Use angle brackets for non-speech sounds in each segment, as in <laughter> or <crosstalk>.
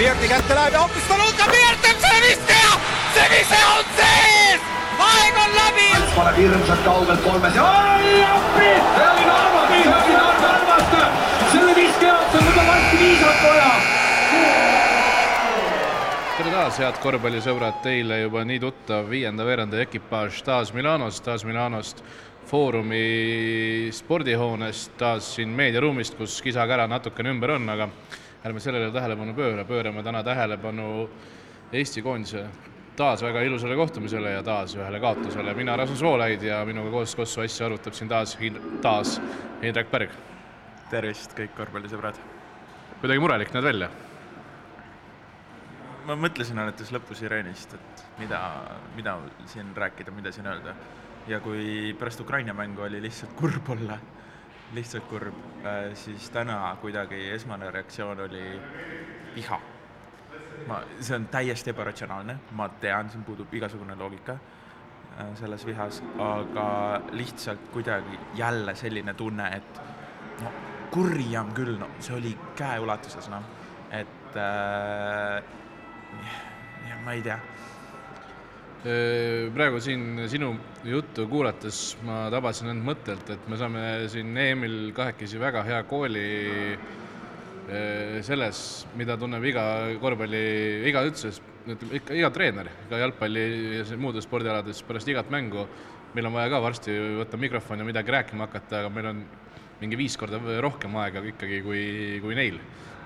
Pirti kätte läheb ja hoopis Taluka Pirt teeb selle viske ja see vise on sees! aeg on läbi! paneb hirmsalt kaugelt kolmes ja oi appi! see oli Narvast, see oli Narvast! selle viske jaoks on juba varsti viisat vaja! tere taas, head korvpallisõbrad, teile juba nii tuttav viienda veerandi ekipaaž taas Milanost, taas Milanost Foorumi spordihoonest, taas siin meediaruumist, kus kisa-kära natukene ümber on, aga ärme sellele tähelepanu pööra, pöörame täna tähelepanu Eesti koondise taas väga ilusale kohtumisele ja taas ühele kaotusele. mina, Rasmus Voolaid ja minuga koos Kossu asja arutab siin taas, taas Indrek Pärg. tervist, kõik korvpallisõbrad! kuidagi murelik näed välja? ma mõtlesin alates lõpusireenist, et mida, mida siin rääkida, mida siin öelda. ja kui pärast Ukraina mängu oli lihtsalt kurb olla, lihtsalt kurb, siis täna kuidagi esmane reaktsioon oli viha ma, see on täiesti ebaratsionaalne, ma tean, siin puudub igasugune loogika äh, selles vihas, aga lihtsalt kuidagi jälle selline tunne, et no kurjam küll, no see oli käeulatuses, noh, et äh, ja ma ei tea. äh, praegu siin sinu juttu kuulates ma tabasin end mõttelt, et me saame siin EM-il kahekesi väga hea kooli selles, mida tunneb iga korvpalli, iga üldse, ütleme ikka iga treener, ka jalgpalli ja muudes spordialades pärast igat mängu, meil on vaja ka varsti võtta mikrofon ja midagi rääkima hakata, aga meil on mingi viis korda rohkem aega ikkagi kui, kui neil.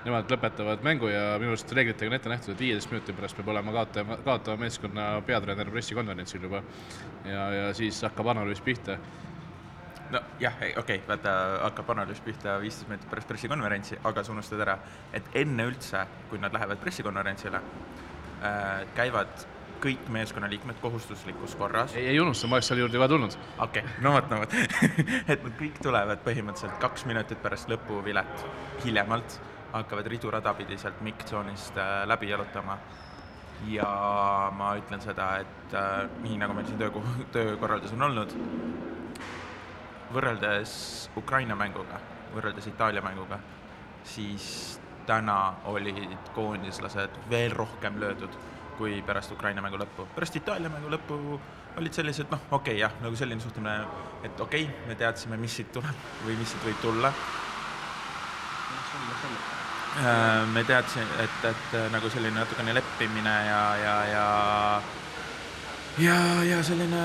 Nemad lõpetavad mängu ja minu arust reeglitega on ette nähtud, et viieteist minuti pärast peab olema kaotaja, kaotava meeskonna peatreener pressikonverentsil juba. ja, ja siis hakkab analüüs pihta nojah, okei okay,, vaata, hakkab analüüs pihta viisteist minutit pärast pressikonverentsi, aga sa unustad ära, et enne üldse, kui nad lähevad pressikonverentsile äh,, käivad kõik meeskonnaliikmed kohustuslikus korras. ei, ei unusta, ma oleks selle juurde juba tulnud. okei okay,, no vot, no vot <laughs> et nad kõik tulevad põhimõtteliselt kaks minutit pärast lõpuvilet hiljemalt, hakkavad ridurada pidi sealt mikkzoonist äh, läbi jalutama ja ma ütlen seda, et äh, nii nagu meil siin töö, <laughs> töökorraldus on olnud, võrreldes Ukraina mänguga, võrreldes Itaalia mänguga, siis täna olid koondislased veel rohkem löödud kui pärast Ukraina mängu lõppu. pärast Itaalia mängu lõppu olid sellised, noh, okei okay, jah, nagu selline suhtumine, et okei okay,, me teadsime, mis siit tuleb või mis siit võib tulla. Äh, me teadsime, et, et nagu selline natukene leppimine ja, ja, ja ja, ja selline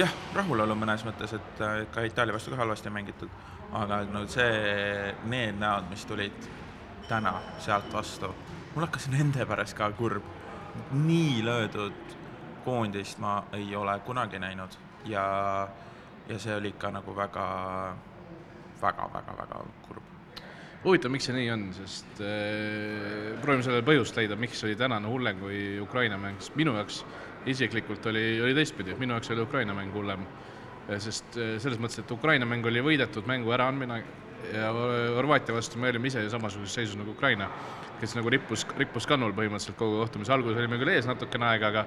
jah, rahulolu mõnes mõttes, et ka Itaalia vastu ka halvasti on mängitud, aga no see, need näod, mis tulid täna sealt vastu, mul hakkas nende pärast ka kurb. nii löödud koondist ma ei ole kunagi näinud. Ja, ja see oli ikka nagu väga, väga, väga, väga kurb huvitav, miks see nii on, sest äh, proovime sellele põhjust leida, miks oli tänane hullem kui Ukraina mäng, sest minu jaoks isiklikult oli, oli teistpidi, minu jaoks oli Ukraina mäng hullem. sest äh, selles mõttes, et Ukraina mäng oli võidetud mängu äraandmine ja Horvaatia vastu me olime ise ju samasuguses seisus nagu Ukraina, kes nagu rippus, rippus kannul põhimõtteliselt kogu kohtumise alguses olime küll ees natukene aega, aga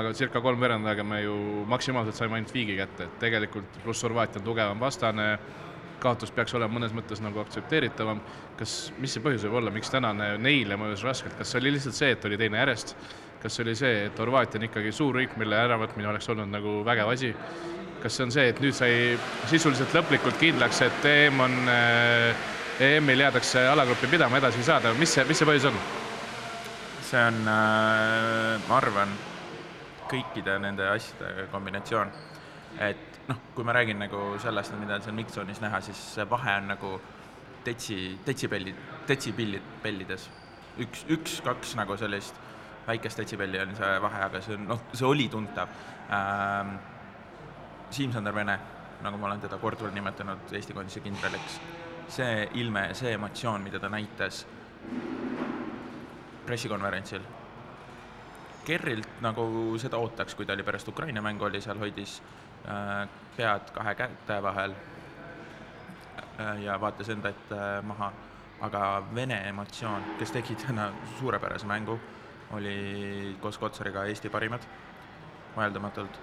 aga circa kolmveerand aega me ju maksimaalselt saime ainult viigi kätte, et tegelikult pluss Horvaatia on tugevam vastane kaotus peaks olema mõnes mõttes nagu aktsepteeritavam. kas, mis see põhjus võib olla, miks tänane neile mõjus raskelt, kas see oli lihtsalt see, et oli teine järjest, kas see oli see, et Horvaatia on ikkagi suur riik, mille äravõtmine oleks olnud nagu vägev asi, kas see on see, et nüüd sai sisuliselt lõplikult kindlaks, et EM on äh,, EM-il jäädakse alagruppi pidama, edasi ei saada, mis see, mis see põhjus on? see on äh,, ma arvan, kõikide nende asjade kombinatsioon, et noh, kui ma räägin nagu sellest, mida seal Miksonis näha, siis see vahe on nagu detsi, detsibellid, detsipillid, pellides. üks, üks-kaks nagu sellist väikest detsibelli on see vahe, aga see on, noh, see oli tuntav ähm,. Siim-Sander Vene, nagu ma olen teda korduvalt nimetanud Eesti koondise kindraliks, see ilme see emotsioon, mida ta näitas pressikonverentsil, Kerrilt nagu seda ootaks, kui ta oli pärast Ukraina mängu oli seal, hoidis pead kahe käte vahel äh, ja vaatas enda ette maha, aga Vene emotsioon, kes tegi täna suurepärase mängu, oli koos Kotsariga Eesti parimad, vaieldamatult.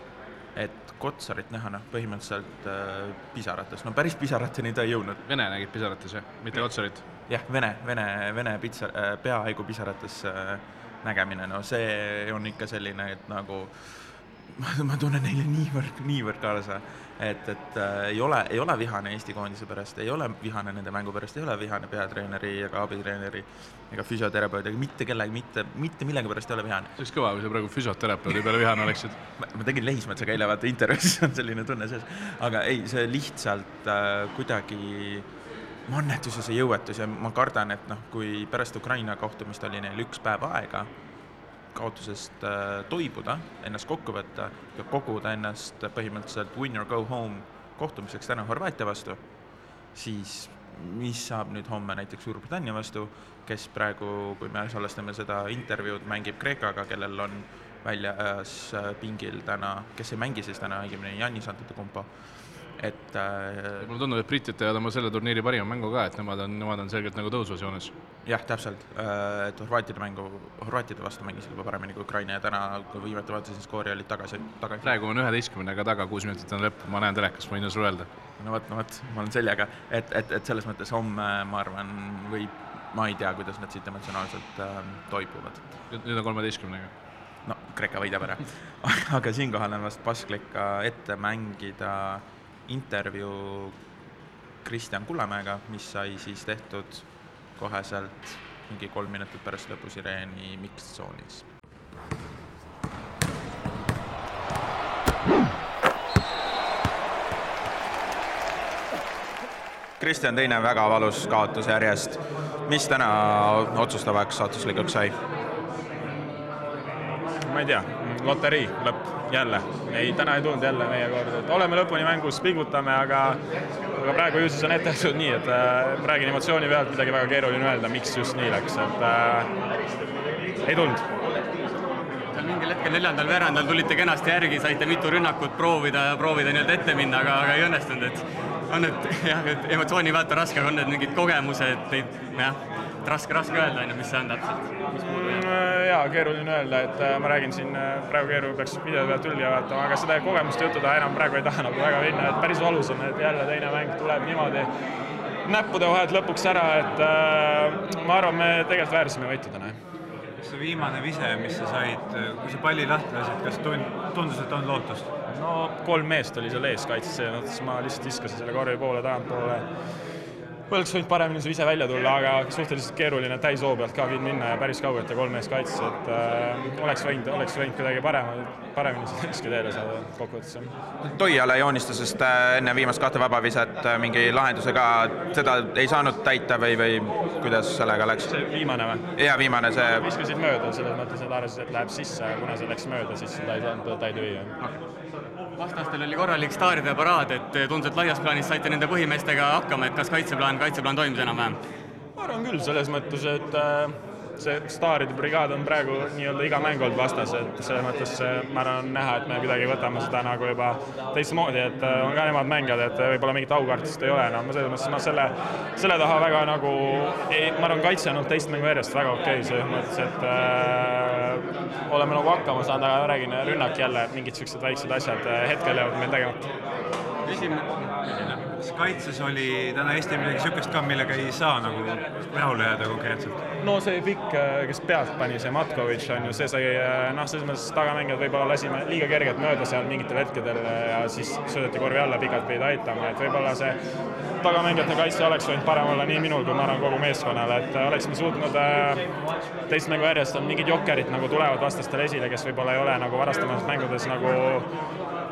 et Kotsarit näha, noh, põhimõtteliselt äh, pisarates, no päris pisarateni ta ei jõudnud. Vene nägid pisarates, jah, mitte Kotsarit? jah, vene, vene, vene pitsa, peahaigu pisarates äh, nägemine, no see on ikka selline, et nagu ma, ma tunnen neile niivõrd, niivõrd kaasa, et, et äh, ei ole, ei ole vihane Eesti koondise pärast, ei ole vihane nende mängu pärast, ei ole vihane peatreeneri ega abitreeneri ega füsioterapeudi ega mitte kellegi, mitte, mitte millegi pärast ei ole vihane. see oleks kõva, kui sa praegu füsioterapeudi peale vihane oleksid. ma ma tegin Lehismetsaga eile vaata intervjuus, on selline tunne sees, aga ei, see lihtsalt äh, kuidagi mannetus ja jõuetus ja ma kardan, et noh, kui pärast Ukraina kohtumist oli neil üks päev aega kaotusest äh, toibuda, ennast kokku võtta ja koguda ennast põhimõtteliselt win or go home kohtumiseks täna Horvaatia vastu, siis mis saab nüüd homme näiteks Suurbritannia vastu, kes praegu, kui me salvestame seda intervjuud, mängib Kreekaga, kellel on väljas äh, pingil täna, kes ei mängi siis täna õigemini, Janis Antetokounmpo, et äh, mulle tundub, et britid teevad oma selle turniiri parima mängu ka, et nemad on, nemad on selgelt nagu tõusvas joones. jah, täpselt, et Horvaatide mängu, Horvaatide vastu mängisid juba paremini kui Ukraina ja täna, kui viimati vaatasin skoori, olid tagasi, tagasi. praegu on üheteistkümnega taga, kuus minutit on lõpp, ma näen telekast, võin sulle öelda. no vot, no vot, ma olen seljaga, et, et, et selles mõttes homme ma arvan, võib, ma ei tea, kuidas nad siit emotsionaalselt äh, toibuvad. nüüd on kolmeteistkümnega. no Kreeka võidab ära. <laughs> aga siinkohal on vast paslik ka ette mängida intervjuu Kristjan Kullamäega, mis sai siis tehtud koheselt mingi kolm minutit pärast lõpusireeni mixed-tsoonis. Kristjan, teine väga valus kaotus järjest. mis täna otsustavaks saatuslikuks sai? ma ei tea, loterii lõpp jälle. ei, täna ei tulnud jälle meie kord, et oleme lõpuni mängus, pingutame, aga aga praegu ju siis on ette nähtud nii, et äh, räägin emotsiooni pealt, midagi väga keeruline öelda, miks just nii läks, et äh, ei tulnud. mingil hetkel neljandal veerandal tulite kenasti järgi, saite mitu rünnakut proovida ja proovida nii-öelda ette minna, aga, aga ei õnnestunud, et on need <laughs> jah, et emotsiooni pealt on raske, aga on need mingid kogemused, neid jah, raske, raske öelda on ju, mis see on täpselt, mis puudu jääb. jaa, keeruline öelda, et äh, ma räägin siin äh, praegu Keeru peaks video pealt üle vaatama, aga seda kogemuste juttu ta enam praegu ei taha nagu väga minna, et päris valus on, et jälle teine mäng tuleb niimoodi näppude vahelt lõpuks ära, et äh, ma arvan, me tegelikult väärsime võitu täna, jah kas see viimane vise, mis sa said, kui sa palli lahti lasid, kas tund-, tundus, et on lootust? no kolm meest oli seal ees kaitses, selles mõttes ma lihtsalt viskasin selle korvi poole, tagantpoole. Oleks võinud paremini ise välja tulla, aga suhteliselt keeruline täishoo pealt ka minna ja päris kaugelt ja kolm meest kaitses, et äh, oleks võinud, oleks võinud kuidagi parema, paremini seda riski teele saada kokkuvõttes, jah. Toiala joonistas just äh, enne viimast kahte vabaviset äh, mingi lahenduse ka, seda ei saanud täita või, või kuidas sellega läks? see viimane või? ja viimane see, viskasid mööda, selles mõttes, et arvasid, et läheb sisse, aga kuna see läks mööda, siis ta ei saanud täide viia. vastastel oli korralik staaride paraad, et tundus, et laias plaanis saite nende põhimeestega hakkama, et kas kaitseplaan, kaitseplaan toimis enam-vähem? ma arvan küll, selles mõttes, et äh, see staaride brigaad on praegu nii-öelda iga mäng olnud vastas, et selles mõttes äh, ma arvan, on näha, et me kuidagi võtame seda nagu juba teistmoodi, et äh, on ka nemad mängijad, et võib-olla mingit aukartust ei ole enam, selles mõttes ma selle, selle taha väga nagu ei, ma arvan, kaitse on olnud teist mängu järjest väga okei okay,, selles mõttes, et äh, oleme nagu hakkama saanud, aga räägin, rünnak jälle, mingid siuksed väiksed asjad hetkel jäävad meil tegemata. Kas kaitses oli täna Eestil midagi niisugust ka, millega ei saa nagu rahule jääda konkreetselt? no see pikk, kes pealt pani, see Matkovitš on ju, see sai noh, selles mõttes tagamängijad võib-olla lasime liiga kergelt mööda seal mingitel hetkedel ja siis söödeti korvi alla, pikalt pidid aitama, et võib-olla see tagamängijate kaitse oleks võinud parem olla nii minul kui ma arvan kogu meeskonnal, et oleksime suutnud äh, teist mängu järjest on mingid jokkerid nagu tulevad vastastele esile, kes võib-olla ei ole nagu varastamates mängudes nagu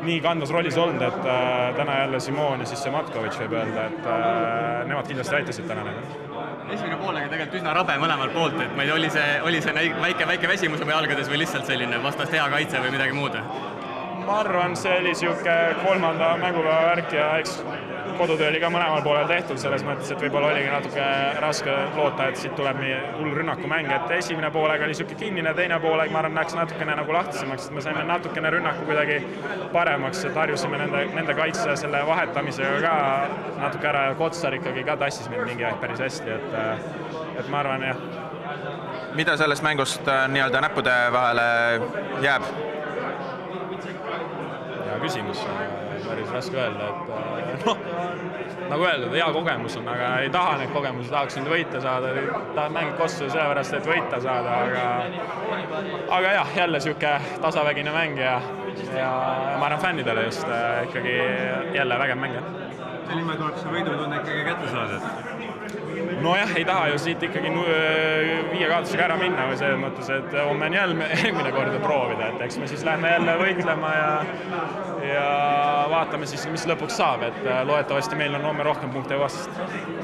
nii kandvas rollis olnud, et äh, täna jälle Simon ja siis see Matkovitš võib öelda, et äh, nemad kindlasti aitasid täna neid esimene pool oli tegelikult üsna rabe mõlemalt poolt, et ma ei tea, oli see, oli see väike, väike väsimus oma jalgades või lihtsalt selline vastas hea kaitse või midagi muud? ma arvan, see oli niisugune kolmanda mängupäeva värk ja eks kodutöö oli ka mõlemal poolel tehtud, selles mõttes, et võib-olla oligi natuke raske loota, et siit tuleb nii hull rünnakumäng, et esimene poolega oli niisugune kinnine, teine poolega ma arvan, läks natukene nagu lahtisemaks, et me saime natukene rünnaku kuidagi paremaks, et harjusime nende, nende kaitse selle vahetamisega ka natuke ära ja Kotsar ikkagi ka tassis meid mingi aeg päris hästi, et et ma arvan jah mida sellest mängust äh, nii-öelda näppude vahele jääb? ja küsimus, päris raske öelda, et äh, <laughs> noh, nagu öeldud, hea kogemus on, aga ei taha neid kogemusi, tahaks nüüd võita saada, tahad mängida kossu sellepärast, et võita saada, aga aga jah, jälle niisugune tasavägine mäng ja, ja ma arvan, fännidele just äh, ikkagi jälle vägev mäng, jah homme tuleb see võidutunne ikkagi kätte saada, et nojah, ei taha ju siit ikkagi viie kaotusega ära minna või selles mõttes, et homme on jälle <laughs> eelmine kord proovida, et eks me siis lähme jälle võitlema ja ja vaatame siis, mis lõpuks saab, et loodetavasti meil on homme rohkem punkte vastast.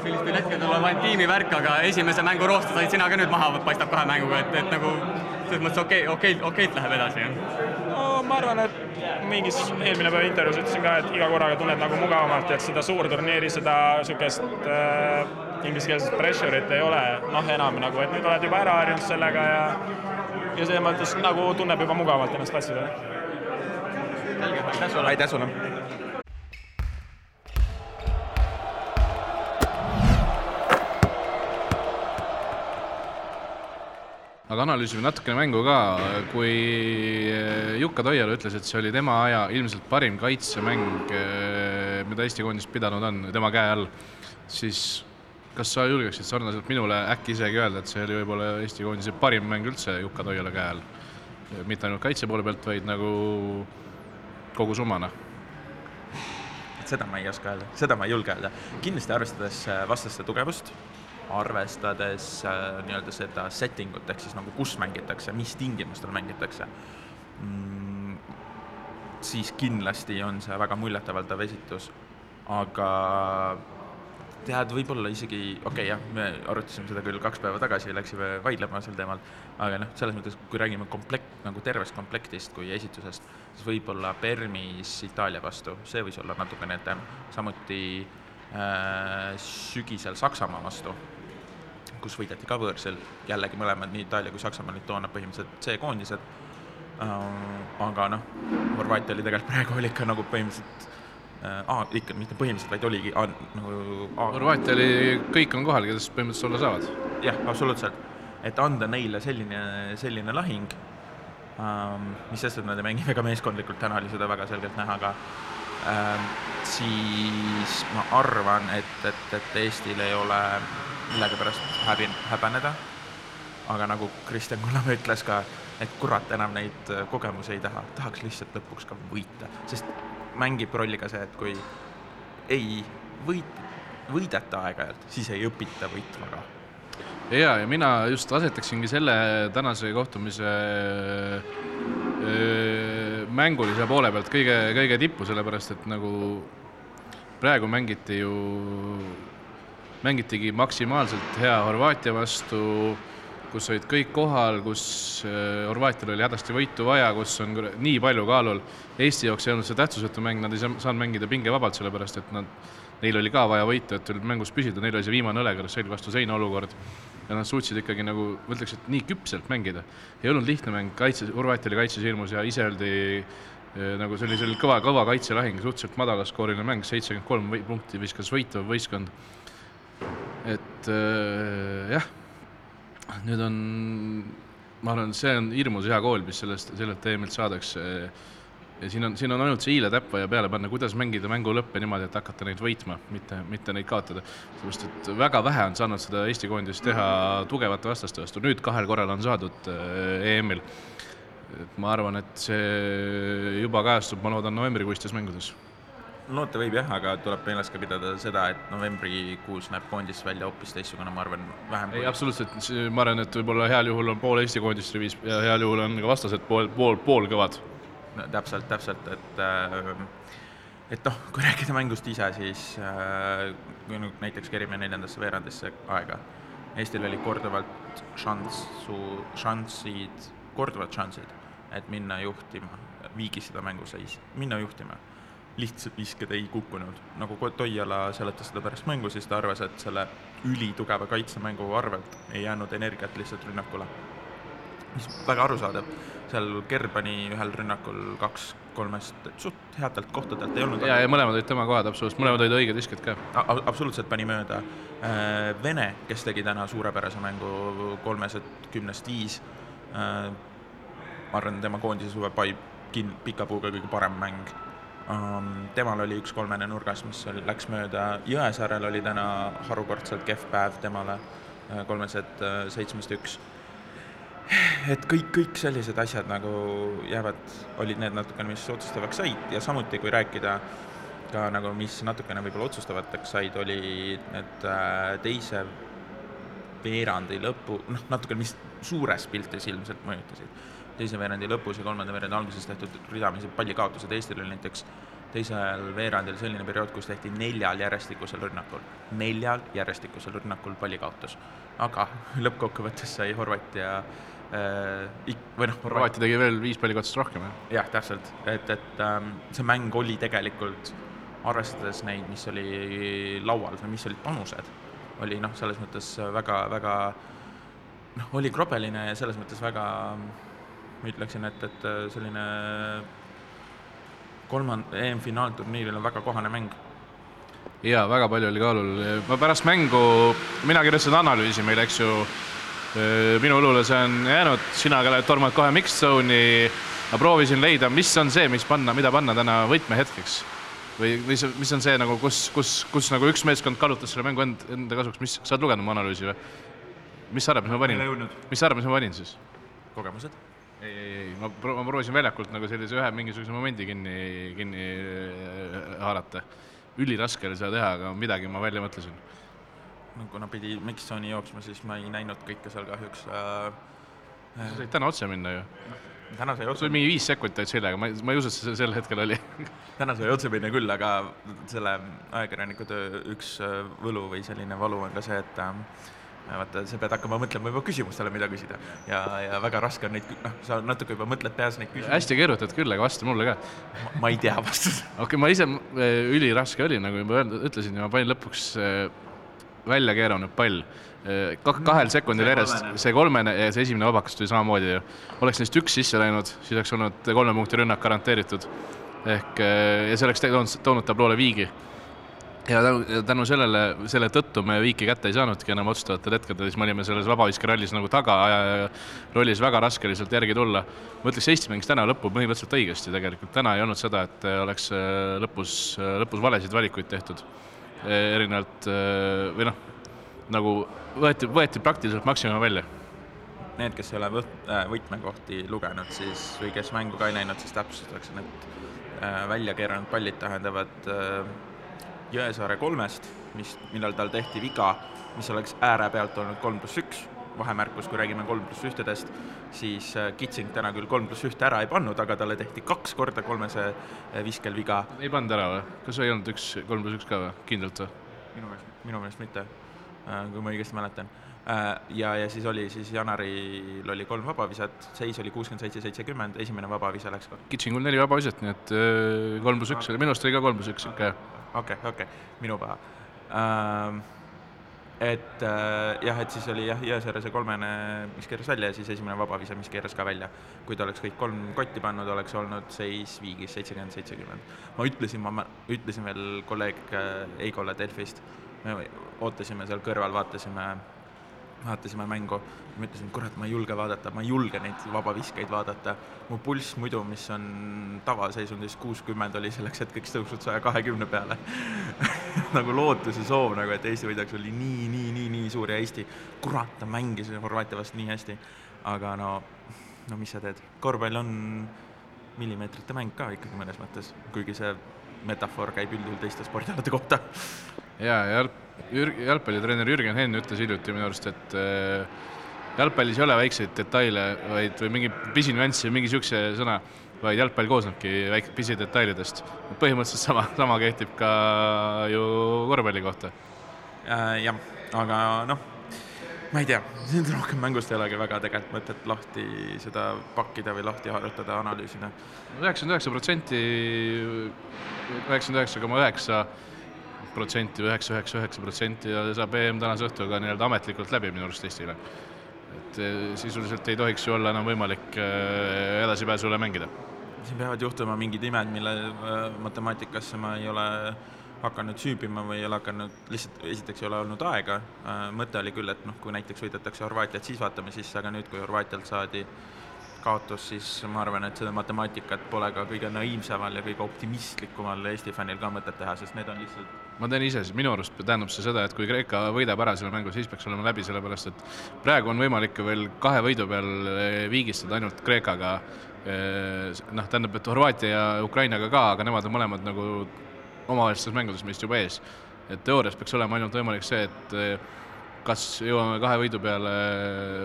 sellistel hetkedel on vaid tiimivärk, aga esimese mängu roosta said sina ka nüüd maha, paistab kahe mänguga, et, et nagu selles mõttes okei okay,, okei okay,, okeilt läheb edasi, jah? no ma arvan, et mingis eelmine päev intervjuus ütlesin ka, et iga korraga tunned nagu mugavamalt, et seda suurturniiri, seda niisugust äh, ingliskeelset pressure'it ei ole noh, enam nagu, et nüüd oled juba ära harjunud sellega ja ja selles mõttes nagu tunneb juba mugavalt ennast klassidele. aitäh sulle! aitäh sulle! aga analüüsime natukene mängu ka, kui Jukka Toiala ütles, et see oli tema aja ilmselt parim kaitsemäng, mida Eesti koondis pidanud on tema käe all, siis kas sa julgeksid sarnaselt minule äkki isegi öelda, et see oli võib-olla Eesti koondise parim mäng üldse Jukka Toiala käe all? mitte ainult kaitse poole pealt, vaid nagu kogu summana seda ma ei oska öelda, seda ma ei julge öelda. kindlasti arvestades vastaste tugevust, arvestades äh, nii-öelda seda setting ut ehk siis nagu kus mängitakse, mis tingimustel mängitakse mm,, siis kindlasti on see väga muljetavaldav esitus, aga tead, võib-olla isegi, okei okay, jah, me arutasime seda küll kaks päeva tagasi, läksime vaidlema sel teemal, aga noh, selles mõttes, kui räägime komplekt, nagu tervest komplektist kui esitusest, siis võib-olla Permis Itaalia vastu, see võis olla natukene etem, samuti äh, sügisel Saksamaa vastu, kus võideti ka võõrsil, jällegi mõlemad, nii Itaalia kui Saksamaa olid toona põhimõtteliselt C-koondised äh,, aga noh, Horvaatia oli tegelikult <laughs> praegu oli ikka nagu põhimõtteliselt A, ikka mitte põhimõtteliselt, vaid oligi A, nagu A. Horvaatia oli, kõik on kohal, kes põhimõtteliselt olla saavad. jah, absoluutselt. et anda neile selline, selline lahing ähm,, mis sest, et nad ei mängi väga meeskondlikult, täna oli seda väga selgelt näha ka ähm,, siis ma arvan, et, et, et Eestil ei ole millegipärast häbi, häbeneda, aga nagu Kristjan Kullamäe ütles ka, et kurat, enam neid kogemusi ei taha, tahaks lihtsalt lõpuks ka võita, sest mängib rolli ka see, et kui ei võit, võideta aeg-ajalt, siis ei õpita võitma ka. ja, ja mina just asetaksingi selle tänase kohtumise öö, mängulise poole pealt kõige, kõige tippu, sellepärast et nagu praegu mängiti ju, mängitigi maksimaalselt hea Horvaatia vastu, kus olid kõik kohal, kus Horvaatial oli hädasti võitu vaja, kus on nii palju kaalul. Eesti jaoks ei olnud see tähtsusetu mäng, nad ei saanud mängida pingevabalt, sellepärast et nad, neil oli ka vaja võitu, et mängus püsida, neil oli see viimane õlekõrs selg vastu seina olukord. ja nad suutsid ikkagi nagu, ma ütleks, et nii küpselt mängida. ei olnud lihtne mäng, kaitse, Horvaatia oli kaitses hirmus ja ise oldi nagu sellisel kõva, kõva kaitselahing, suhteliselt madalaskooriline mäng, seitsekümmend kolm punkti viskas võitvav võistkond. et äh, jah nüüd on, ma arvan, see on hirmus hea kool, mis sellest, sellelt teemilt saadakse. ja siin on, siin on ainult see hiiletäppaja peale panna, kuidas mängida mängu lõppe niimoodi, et hakata neid võitma, mitte, mitte neid kaotada. sellepärast, et väga vähe on saanud seda Eesti koondis teha tugevate vastaste vastu, nüüd kahel korral on saadud EM-il. et ma arvan, et see juba kajastub, ma loodan, novembrikuistes mängudes loota võib jah, aga tuleb meeles ka pidada seda, et novembrikuus näeb koondis välja hoopis teistsugune, ma arvan, vähem ei, absoluutselt, ma arvan, et võib-olla heal juhul on pool Eesti koondist rivis ja heal juhul on ka vastased pool, pool, poolkõvad no,. täpselt, täpselt, et äh, et noh, kui rääkida mängust ise, siis äh, kui nüüd näiteks kerime neljandasse veerandisse aega, Eestil oli korduvalt šanssu, šanssid, korduvalt šansid, et minna juhtima, viigistada mänguseis, minna juhtima lihtsalt visked ei kukkunud. nagu Toiala seletas seda pärast mängu, siis ta arvas, et selle ülitugeva kaitsemängu arvelt ei jäänud energiat lihtsalt rünnakule. mis väga arusaadav, seal Gerbani ühel rünnakul kaks kolmest suht headelt kohtadelt ei olnud. ja, ja mõlemad olid tema kohad, absoluutselt, mõlemad olid õiged visked ka. absoluutselt pani mööda. Vene, kes tegi täna suurepärase mängu kolmesed kümnest viis, ma arvan, tema koondise suve pai kin-, pika puuga kõige parem mäng um,. temal oli üks kolmene nurgas, mis läks mööda, Jõesaarel oli täna harukordselt kehv päev temale, kolmesed äh, seitsmest üks et kõik, kõik sellised asjad nagu jäävad, olid need natukene, mis otsustavaks said ja samuti, kui rääkida ka nagu, mis natukene võib-olla otsustavateks said, oli need äh, teise veerandi lõpu, noh, natuke, mis suures piltis ilmselt mõjutasid. Teise veerandi lõpus ja kolmanda veerandi alguses tehtud ridamisi pallikaotused, Eestil oli näiteks teisel veerandil selline periood, kus tehti neljal järjestikusel rünnakul, neljal järjestikusel rünnakul pallikaotus. aga <laughs> lõppkokkuvõttes sai Horvaatia äh, ik-, või noh, Horvaatia tegi veel viis pallikaotust rohkem, jah. jah, täpselt, et, et ähm, see mäng oli tegelikult, arvestades neid, mis oli laual või mis olid panused, oli noh, selles mõttes väga, väga noh, oli krobeline ja selles mõttes väga, ma ütleksin, et, et selline kolmand-, EM-finaalturniiril on väga kohane mäng. Jaa, väga palju oli kaalul, ma pärast mängu, mina kirjutasin analüüsi meile, eks ju, minu õlule see on jäänud, sina ka oled tormanud kohe mixed zone'i, ma proovisin leida, mis on see, mis panna, mida panna täna võtmehetkeks. Või mis, mis on see nagu, kus, kus, kus nagu üks meeskond kallutas selle mängu end, enda kasuks, mis, sa oled lugenud mu analüüsi või? mis sa arvad, mis ma panin? Mis sa arvad, mis ma panin siis? kogemused. ei, ei, ei, ma pro-, ma proovisin väljakult nagu sellise ühe mingisuguse momendi kinni, kinni äh, haarata. üliraske oli seda teha, aga midagi ma välja mõtlesin. no kuna pidi mix-zone'i jooksma, siis ma ei näinud kõike seal kahjuks äh,. sa said täna otse minna ju. täna sai otse oli, mingi viis sekundit ainult seljaga, ma ei, ma ei usu, et see sel hetkel oli. <laughs> täna sai otse minna küll, aga selle ajakirjaniku töö üks äh, võlu või selline valu on ka see, et äh, vaata, sa pead hakkama mõtlema juba küsimustele, mida küsida ja, ja väga raske on neid, noh, sa natuke juba mõtled peas neid küsimusi, hästi keerutad küll, aga vasta mulle ka. ma ei tea vastust. <laughs> okei okay,, ma ise, üliraske oli, nagu juba öeldud, ütlesin ja ma panin lõpuks äh, välja keeranud pall. kahel sekundil järjest, see kolmene ja see esimene vabakas tuli samamoodi ju. oleks neist üks sisse läinud, siis oleks olnud kolme punkti rünnak garanteeritud. ehk äh, ja see oleks toonud, toonud tabloole viigi. Ja tänu, ja tänu sellele, selle tõttu me viiki kätte ei saanudki enam otsustavatel hetkedel, siis me olime selles vabaviskerallis nagu taga ja rollis väga raske oli sealt järgi tulla. ma ütleks, Eesti mängis täna lõppu põhimõtteliselt õigesti tegelikult, täna ei olnud seda, et oleks äh, lõpus, lõpus valesid valikuid tehtud. erinevalt äh, või noh, nagu võeti, võeti praktiliselt maksimum välja. Need, kes ei ole võt-, võtmekohti lugenud, siis või kes mängu ka ei näinud, siis täpsustuseks, need äh, välja keeranud pallid tähendavad äh, Jõesaare kolmest, mis, millal tal tehti viga, mis oleks ääre pealt olnud kolm pluss üks, vahemärkus, kui räägime kolm pluss ühtedest, siis äh, Kitsing täna küll kolm pluss ühte ära ei pannud, aga talle tehti kaks korda kolmese äh, viskel viga. ei pannud ära või? kas ei olnud üks, kolm pluss üks ka või? kindlalt või? minu meelest, minu meelest mitte, kui ma õigesti mäletan. ja, ja siis oli siis Janaril oli kolm vabavisat, seis oli kuuskümmend seitse, seitsekümmend, esimene vabavise läks ka Kitsingul neli vabaviset, nii et äh, kolm pluss üks oli, minu arust oli ka kolm pluss üks ikka jah. okei, okei, minu paha ähm,. et äh, jah, et siis oli jah, Jõesaare see kolmene, mis keeras välja ja siis esimene vabavise, mis keeras ka välja. kui ta oleks kõik kolm kotti pannud, oleks olnud seis viigis seitsekümmend, seitsekümmend. ma ütlesin, ma ütlesin veel kolleeg äh, Eigole Delfist, me ootasime seal kõrval, vaatasime vaatasime mängu, ma ütlesin, kurat, ma ei julge vaadata, ma ei julge neid vabaviskeid vaadata. mu pulss muidu, mis on tavaseisundis kuuskümmend, oli selleks hetkeks tõusnud saja kahekümne peale. <laughs> nagu lootus ja soov nagu, et Eesti võidaks, oli nii, nii, nii, nii suur ja Eesti, kurat, ta mängis Horvaatia vastu nii hästi. aga no, no mis sa teed, korvpall on millimeetrite mäng ka ikkagi mõnes mõttes, kuigi see metafoor käib üldjuhul teiste spordialade kohta ja jalg, jalgpallitreener Jürgen Henn ütles hiljuti minu arust, et äh, jalgpallis ei ole väikseid detaile, vaid, või mingi pisinüanss või mingi niisuguse sõna, vaid jalgpall koosnebki väik-, pisidetailidest. põhimõtteliselt sama, sama kehtib ka ju korvpalli kohta. Äh, jah, aga noh, ma ei tea, nüüd rohkem mängust ei olegi väga tegelikult mõtet lahti seda pakkida või lahti harutada, analüüsida. üheksakümmend üheksa protsenti, üheksakümmend üheksa koma üheksa protsenti või üheksa, üheksa, üheksa protsenti ja saab EM tänase õhtuga nii-öelda ametlikult läbi minu arust Eestile. et eh, sisuliselt ei tohiks ju olla enam võimalik eh, edasipääsule mängida. siin peavad juhtuma mingid imed, mille äh, matemaatikasse ma ei ole hakanud süübima või ei ole hakanud, lihtsalt esiteks ei ole olnud aega, mõte oli küll, et noh, kui näiteks võidetakse Horvaatiat, siis vaatame sisse, aga nüüd, kui Horvaatialt saadi kaotus, siis ma arvan, et seda matemaatikat pole ka kõige naiivsemal ja kõige optimistlikumal Eesti fännil ka mõtet teha, sest need on lihtsalt ma teen ise, minu arust tähendab see seda, et kui Kreeka võidab ära selle mängu, siis peaks olema läbi, sellepärast et praegu on võimalik veel kahe võidu peal eh, viigistada ainult Kreekaga. Eh, noh, tähendab, et Horvaatia ja Ukrainaga ka, aga nemad on mõlemad nagu omavahelistes mängudes meist juba ees. et teoorias peaks olema ainult võimalik see, et eh, kas jõuame kahe võidu peale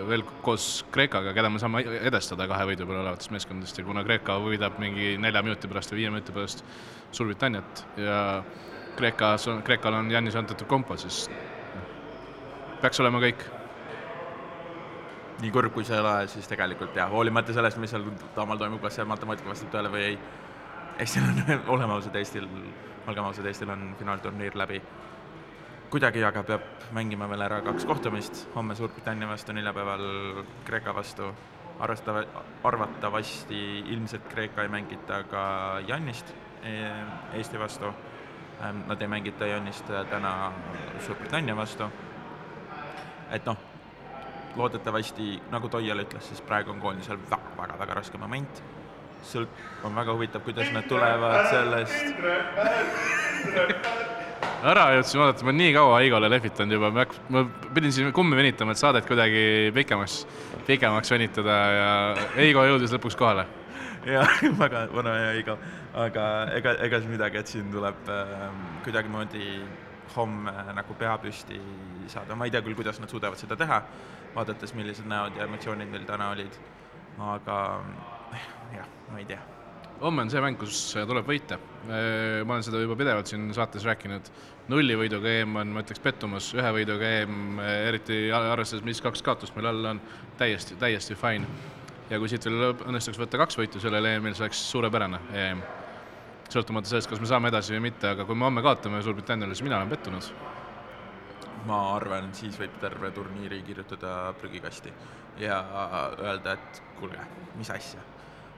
veel koos Kreekaga, keda me saame edestada kahe võidu peale olevatest meeskondadest ja kuna Kreeka võidab mingi nelja minuti pärast või viie minuti pärast Suurbritanniat ja Kreekas on, Kreekal on Jannis Antetokounmpo, siis peaks olema kõik. nii kurb, kui see ei ole, siis tegelikult jah, hoolimata sellest, mis seal Taamal toimub, kas see matemaatika vastab tõele või ei, Eestil on, <laughs> oleme ausad, Eestil, olgem ausad, Eestil on finaalturniir läbi. kuidagi aga peab mängima veel ära kaks kohtumist, homme Suurbritannia vastu, neljapäeval Kreeka vastu, arvestava, arvatavasti ilmselt Kreeka ei mängita ka Jannist eh, Eesti vastu Ähm, nad ei mängita Jaanist äh, täna Suurbritannia vastu. et noh, loodetavasti, nagu Toial ütles, siis praegu on koondisel väga-väga-väga raske moment. Sõlt-, on väga huvitav, kuidas nad tulevad sellest. Ära jõudsin oodata, ma nii kaua Igole lehvitanud juba, ma, ma pidin siin kummi venitama, et saadet kuidagi pikemaks, pikemaks venitada ja Eigo jõudis lõpuks kohale. Jah, <laughs> väga vana ja iga, aga ega, ega siis midagi, et siin tuleb äh, kuidagimoodi homme nagu pea püsti saada, ma ei tea küll, kuidas nad suudavad seda teha, vaadates, millised näod ja emotsioonid neil täna olid, aga jah, ma ei tea homme on see mäng, kus tuleb võita. Äh, ma olen seda juba pidevalt siin saates rääkinud, nullivõiduga EM on, ma ütleks, pettumus, ühe võiduga EM, eriti arvestades, mis kaks kaotust meil all on, täiesti, täiesti fine ja kui siit veel õnnestuks võtta kaks võitu sellel EM-il, see oleks suurepärane EM. sõltumata sellest, kas me saame edasi või mitte, aga kui me homme kaotame Suurbritanniale, siis mina olen pettunud. Ma arvan, siis võib terve turniiri kirjutada prügikasti ja öelda, et kuulge, mis asja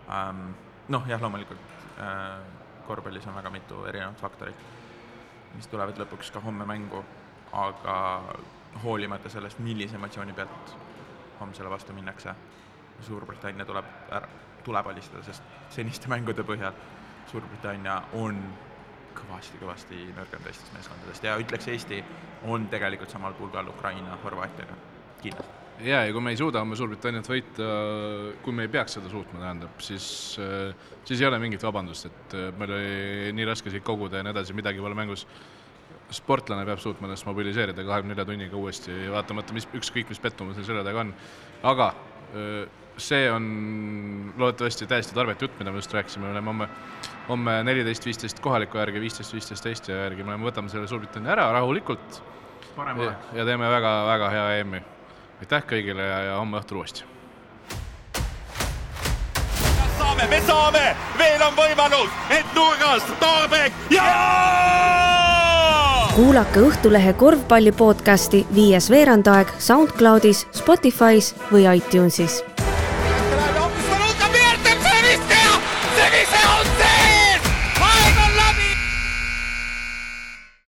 um,. noh, jah, loomulikult uh, korvpallis on väga mitu erinevat faktorit, mis tulevad lõpuks ka homme mängu, aga hoolimata sellest, millise emotsiooni pealt homsele vastu minnakse Suurbritannia tuleb ära, tuleb alistada, sest seniste mängude põhjal Suurbritannia on kõvasti-kõvasti nõrgem teistest meeskondadest ja ütleks, Eesti on tegelikult samal pulgal Ukraina, Horvaatiaga, kindlasti. ja, ja kui me ei suuda oma Suurbritanniat võita, kui me ei peaks seda suutma, tähendab, siis, siis ei ole mingit vabandust, et meil oli nii raske siit koguda ja nii edasi, midagi pole mängus. sportlane peab suutma ennast mobiliseerida kahekümne nelja tunniga uuesti, vaatamata, mis, ükskõik mis pettumus neil selja taga on. aga see on loodetavasti täiesti tarbetu jutt, mida me just rääkisime, me oleme homme, homme neliteist, viisteist kohaliku järgi, viisteist, viisteist Eesti järgi, me võtame selle Suurbritannia ära rahulikult. ja, ja teeme väga-väga hea EM-i. aitäh kõigile ja, ja homme õhtul uuesti. saame, me saame, veel on võimalus, et nurgast Tarbek ja, ja! Kuulake Õhtulehe korvpalli podcasti Viies veerandaeg SoundCloudis, Spotify's või iTunesis